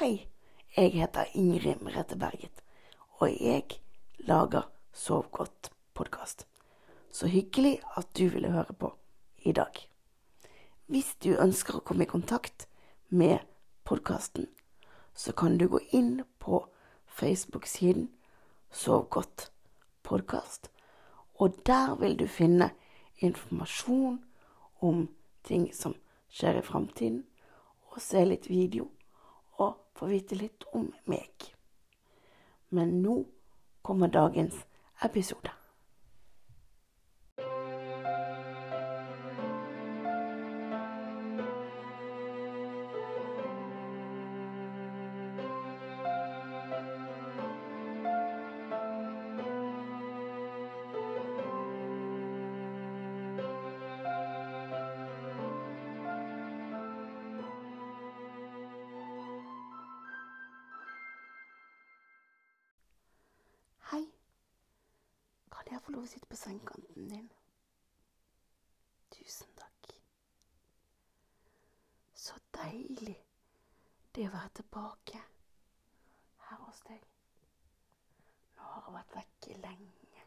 Hei, jeg heter Ingrid Merete Berget, og jeg lager Sov godt-podkast. Så hyggelig at du ville høre på i dag. Hvis du ønsker å komme i kontakt med podkasten, så kan du gå inn på Facebook-siden Sov godt podkast, og der vil du finne informasjon om ting som skjer i framtiden, og se litt video og få vite litt om meg. Men nå kommer dagens episode. Kan jeg få lov å sitte på sengekanten din? Tusen takk. Så deilig det å være tilbake her hos deg. Nå har jeg vært vekke lenge.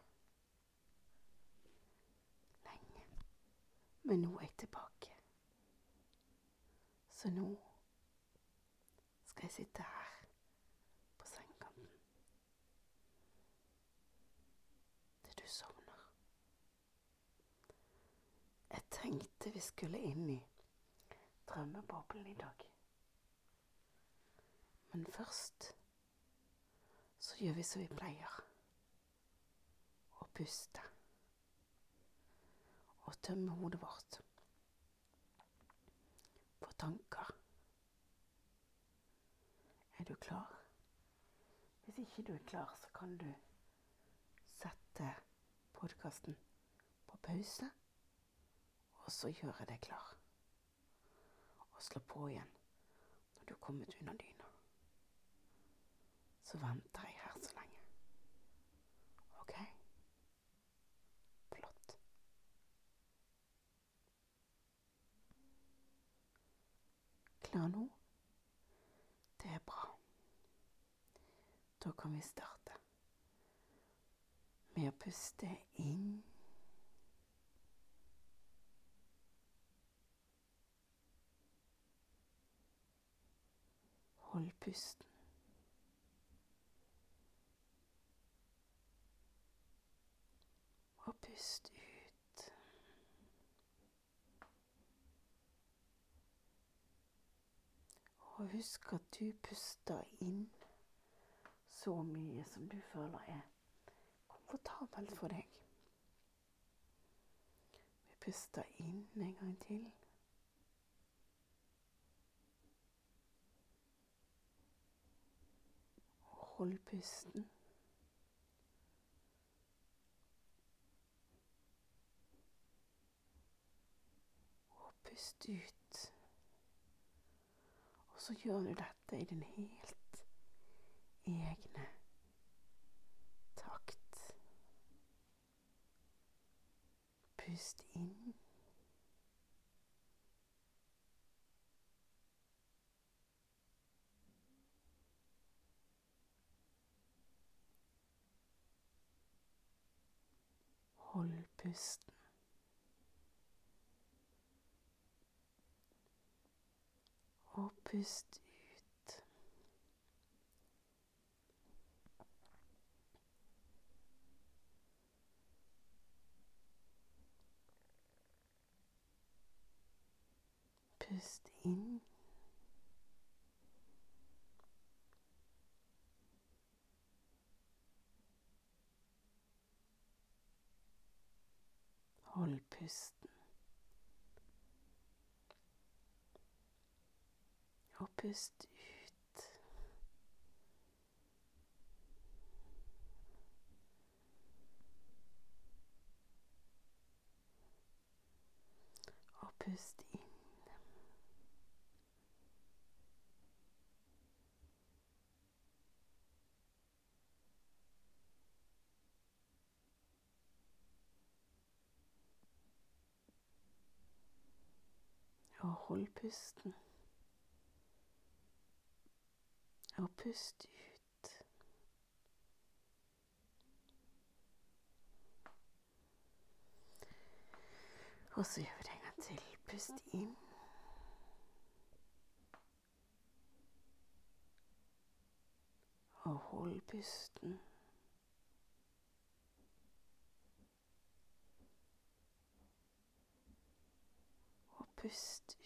Lenge. Men nå er jeg tilbake. Så nå skal jeg sitte her på sengekanten. til du sovner. Jeg tenkte vi skulle inn i drømmeboblen i dag. Men først så gjør vi som vi pleier. Å puste. Og tømme hodet vårt for tanker. Er du klar? Hvis ikke du er klar, så kan du sette podkasten på pause, og så gjør jeg deg klar. Og slå på igjen når du er kommet under dyna. Så venter jeg her så lenge. OK? Flott. Klar nå? Det er bra. Da kan vi starte med å puste inn. Hold pusten. Og pust ut. Og husk at du puster inn så mye som du føler er komfortabelt for deg. Vi puster inn en gang til. Og hold pusten. Og pust ut. Og så gjør du dette i din helt egne takt. Pust inn. Hold pusten. Og pust ut. Pust inn. Hold pusten. Og pust ut. Og pust inn. Og hold pusten. Og pust ut. Og så gjør vi det en gang til. Pust inn. Og hold pusten. Pust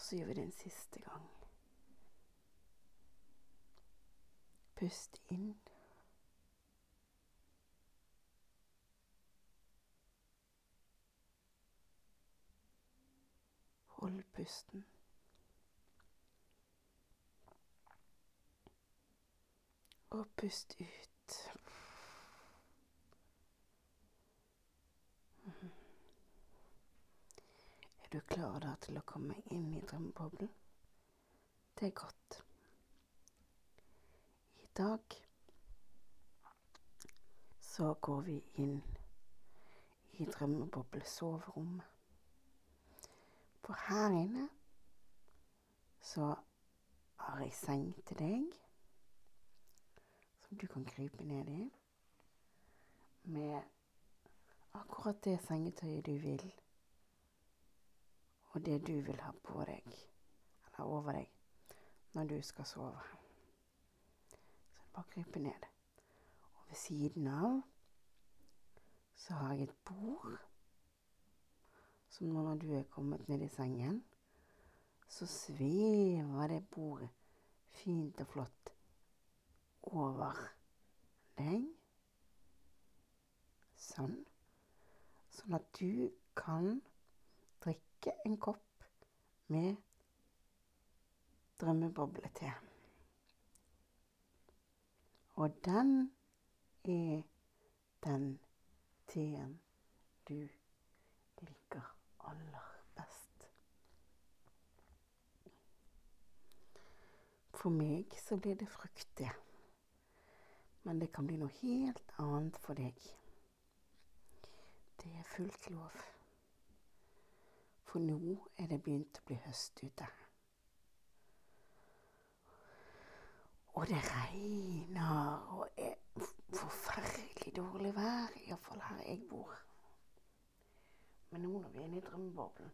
Og så gjør vi det en siste gang. Pust inn. Hold pusten. Og pust ut. Er du klar da til å komme inn i drømmeboblen? Det er godt. I dag så går vi inn i drømmeboblesoverommet. For her inne så har jeg seng til deg som du kan krype ned i med akkurat det sengetøyet du vil, og det du vil ha på deg, eller over deg, når du skal sove. Så bare krype ned. Og ved siden av så har jeg et bord som når du er kommet ned i sengen, så svever det bordet fint og flott over deg. Sånn. Sånn at du kan drikke en kopp med drømmeboblete. Og den er den teen du liker aller best. For meg så blir det fruktig. Men det kan bli noe helt annet for deg. Det er fullt lov. For nå er det begynt å bli høst ute. Og det regner og er forferdelig dårlig vær, iallfall her jeg bor. Men nå når vi er inne i drømmeboblen,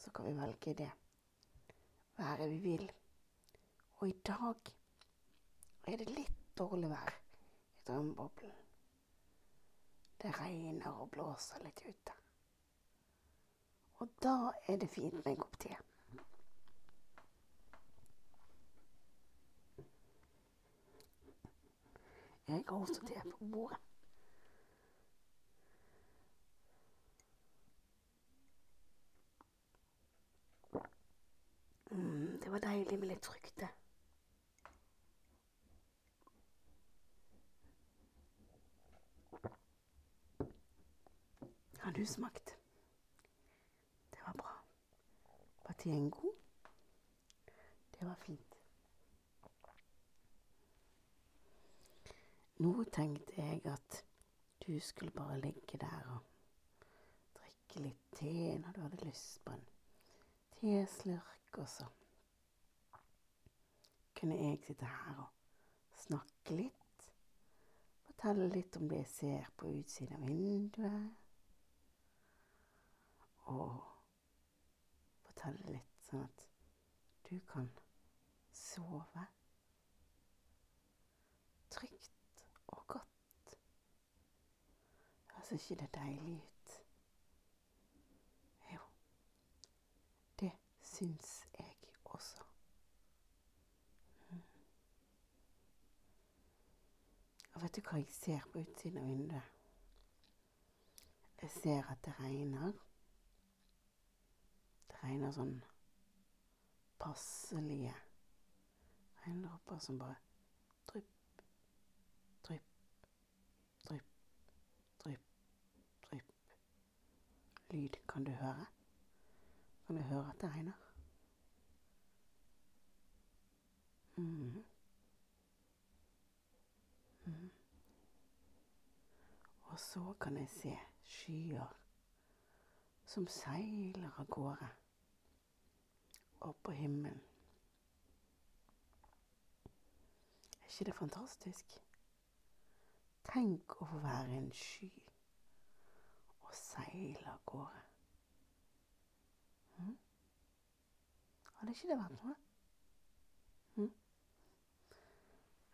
så kan vi velge det været vi vil. Og i dag er det litt dårlig vær i drømmeboblen. Det regner og blåser litt ute. Og da er det fint med en kopp te. Jeg har også te på bordet. Mm, det var deilig med litt frukt. Har du smakt? Det var bra. Var en god? Det var fint. Nå tenkte jeg at du skulle bare ligge der og drikke litt te når du hadde lyst på en teslurk, og så kunne jeg sitte her og snakke litt. Fortelle litt om det jeg ser på utsiden av vinduet. Og fortelle litt sånn at du kan sove trygt og godt. Høres ikke det deilig ut? Jo, det syns jeg også. Og vet du hva jeg ser på utsiden av vinduet? Jeg ser at det regner. Regner sånn passelige regndråper som bare drypp, drypp, drypp, drypp, drypp. Lyd kan du høre? Kan du høre at det regner? Mm. Og så kan jeg se skyer som seiler av gårde opp på himmelen. Er ikke det fantastisk? Tenk å få være en sky og seile av gårde. Hm? Hadde ikke det vært noe? Hm?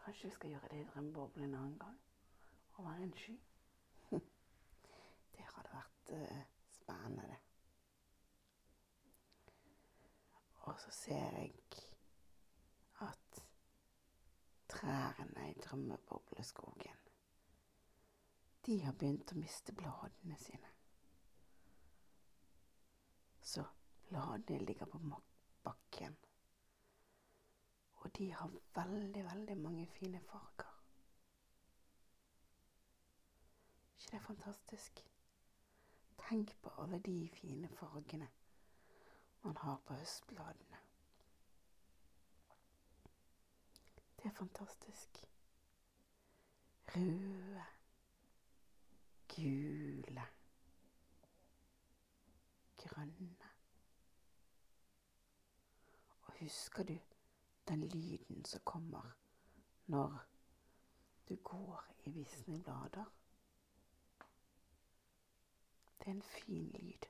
Kanskje vi skal gjøre det i drømmeboblen en annen gang? Å være en sky? det hadde vært uh, spennende, det. Og så ser jeg at trærne i drømmebobleskogen De har begynt å miste bladene sine. Så bladene ligger på bakken. Og de har veldig, veldig mange fine farger. ikke det fantastisk? Tenk på alle de fine fargene man har på høstbladene. Det er fantastisk. Røde, gule, grønne. Og husker du den lyden som kommer når du går i visne blader? Det er en fin lyd.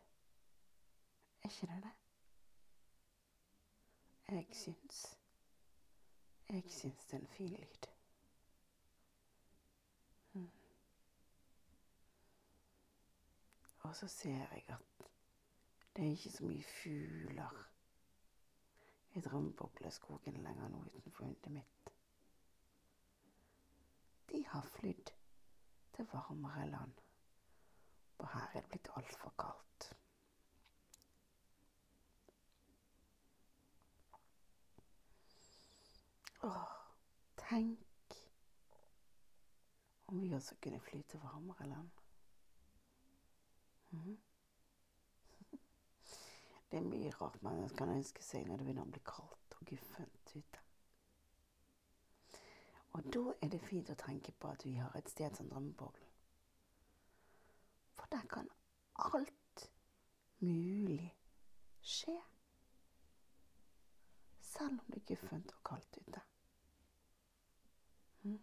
Er ikke det det? Jeg syns Jeg syns det er en fin lyd. Og så ser jeg at det er ikke så mye fugler i drømmebobleskogen lenger nå utenfor hundet mitt. De har flydd til varmere land. Og her er det blitt altfor kaldt. Åh, tenk om vi også kunne fly til varmere land. Mm. Det er mye rart man kan ønske seg når det begynner å bli kaldt og guffent ute. Og da er det fint å tenke på at vi har et sted som drømmeboblen. For der kan alt mulig skje. Selv om det er guffent og kaldt ute. Mm.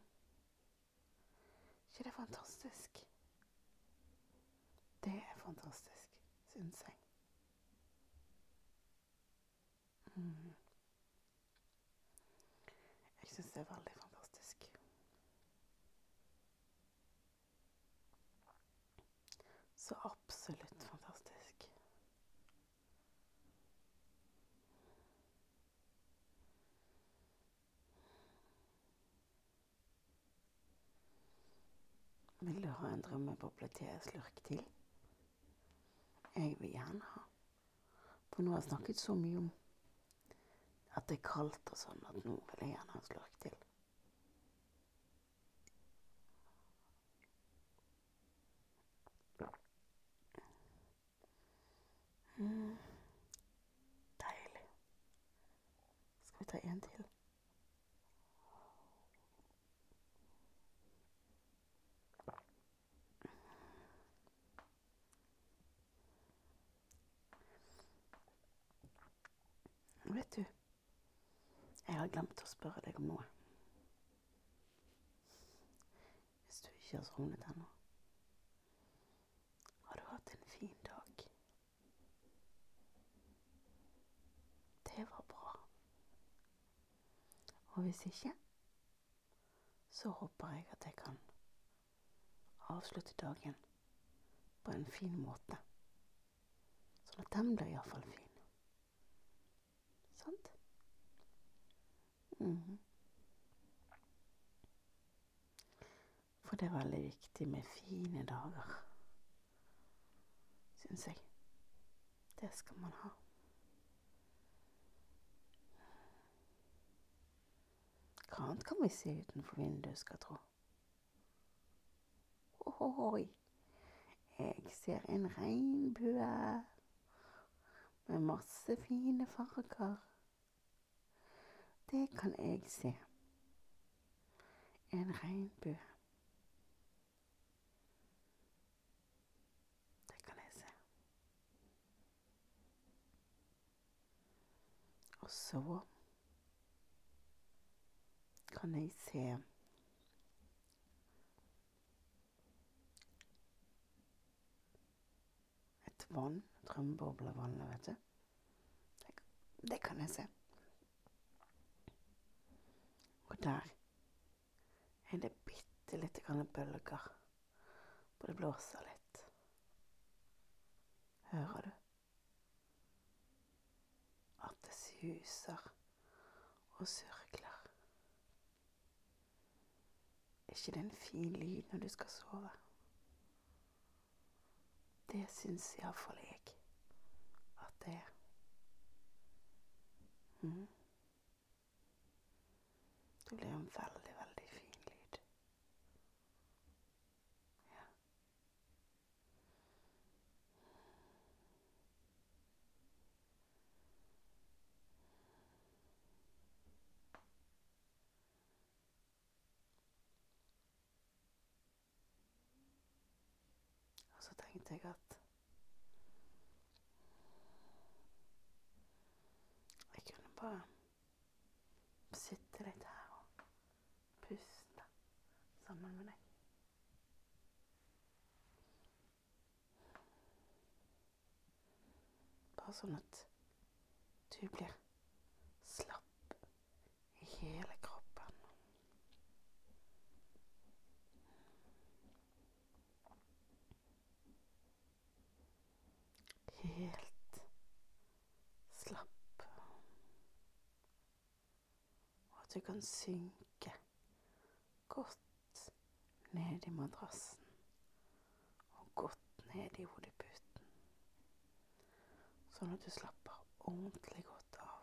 ikke det fantastisk? Det er fantastisk, syns jeg. Mm. Jeg syns det er veldig fantastisk. Så absolutt fantastisk. Vil du ha en drømmeboble slurk til? Jeg vil gjerne ha. For nå har jeg snakket så mye om at det er kaldt og sånn, at nå vil jeg gjerne ha en slurk til. Mm. Deilig. Skal vi ta en til? Vet du, jeg har glemt å spørre deg om noe. Hvis du ikke har sovnet ennå. Har du hatt en fin dag? Det var bra. Og hvis ikke, så håper jeg at jeg kan avslutte dagen på en fin måte. Sånn at den blir iallfall fin. Sant? Mm. For det er veldig viktig med fine dager, syns jeg. Det skal man ha. Hva annet kan vi se utenfor vinduet, skal jeg tro? Ohoi, jeg ser en regnbue med masse fine farger. Det kan jeg se. En regnbue. Det kan jeg se. Og så kan jeg se et vann. Drømmeboblevannet, vet du. Det, det kan jeg se. Der er det bitte lite grann bølger. og det blåser litt. Hører du? At det suser og surkler. Er ikke det en fin lyd når du skal sove? Det syns iallfall jeg at det er. Mm. Det blir en veldig, veldig fin lyd. Ja. Og så tenkte jeg at jeg kunne bare sitte litt her og puste sammen med deg. Bare sånn at du blir slapp i hele kroppen. Helt slapp. Og at du kan synke godt ned i madrassen og godt ned i hodeputen. Sånn at du slapper ordentlig godt av.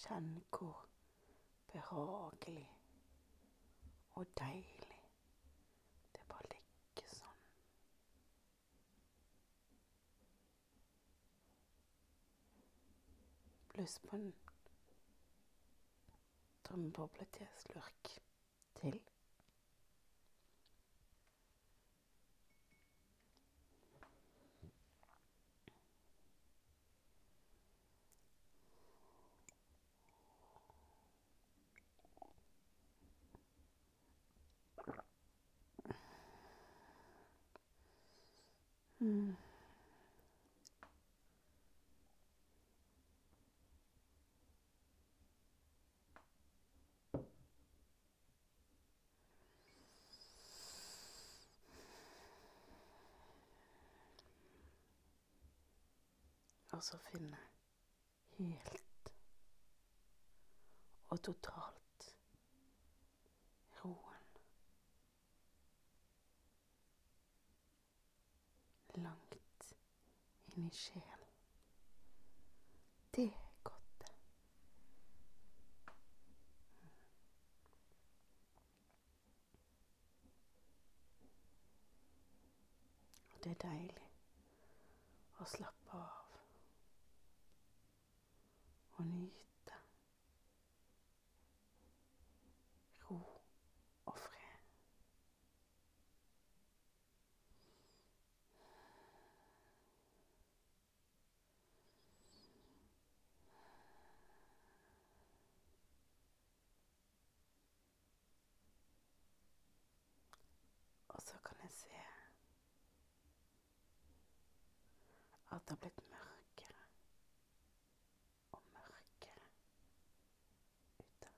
Kjenn hvor behagelig og deilig det bare ligger sånn. Pluss på en drømmeboble til slurk til. Og så finne helt og totalt roen. Langt inn i sjelen. Det er godt, det. Og det er deilig å slappe av og nyte ro og fred. Og så kan jeg se at det har blitt mørkere og mørkere ute.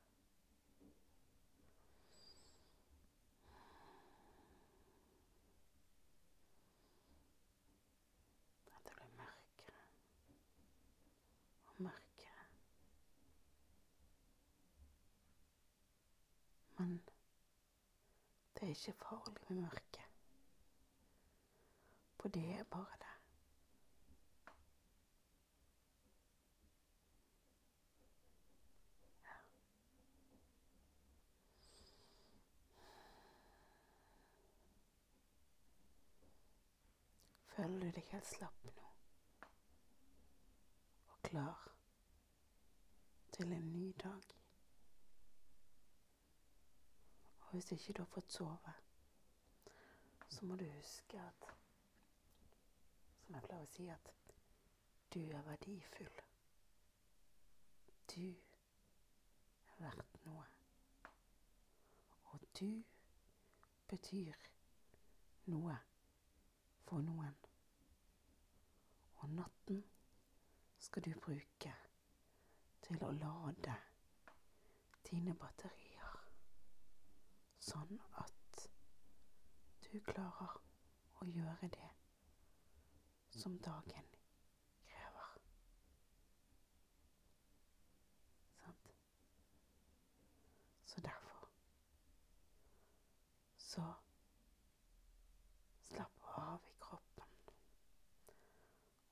At det blir mørkere og mørkere. Men det er ikke farlig med mørket. For det er bare det. Ja. Føler du deg helt slapp nå? Og klar til en ny dag? Og hvis ikke du har fått sove, så må du huske at Som jeg pleier å si, at du er verdifull. Du er verdt noe. Og du betyr noe for noen. Og natten skal du bruke til å lade dine batterier, sånn at du klarer å gjøre det som dagen krever. Sant? Så derfor så slapp av i kroppen,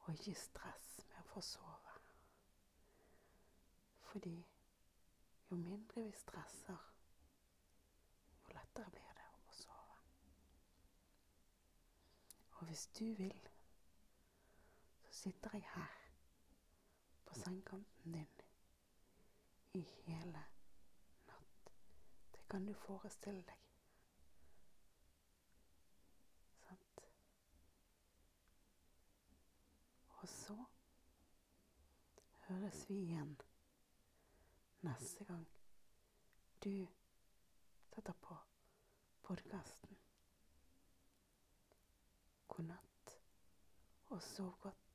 og ikke stress med å få sove. Fordi jo mindre vi stresser, jo lettere blir det å sove. Og hvis du vil, så sitter jeg her på sengekanten din i hele natt. Det kan du forestille deg. Sant? Og så høres vi igjen neste gang du setter på podkasten. God natt, og sov godt.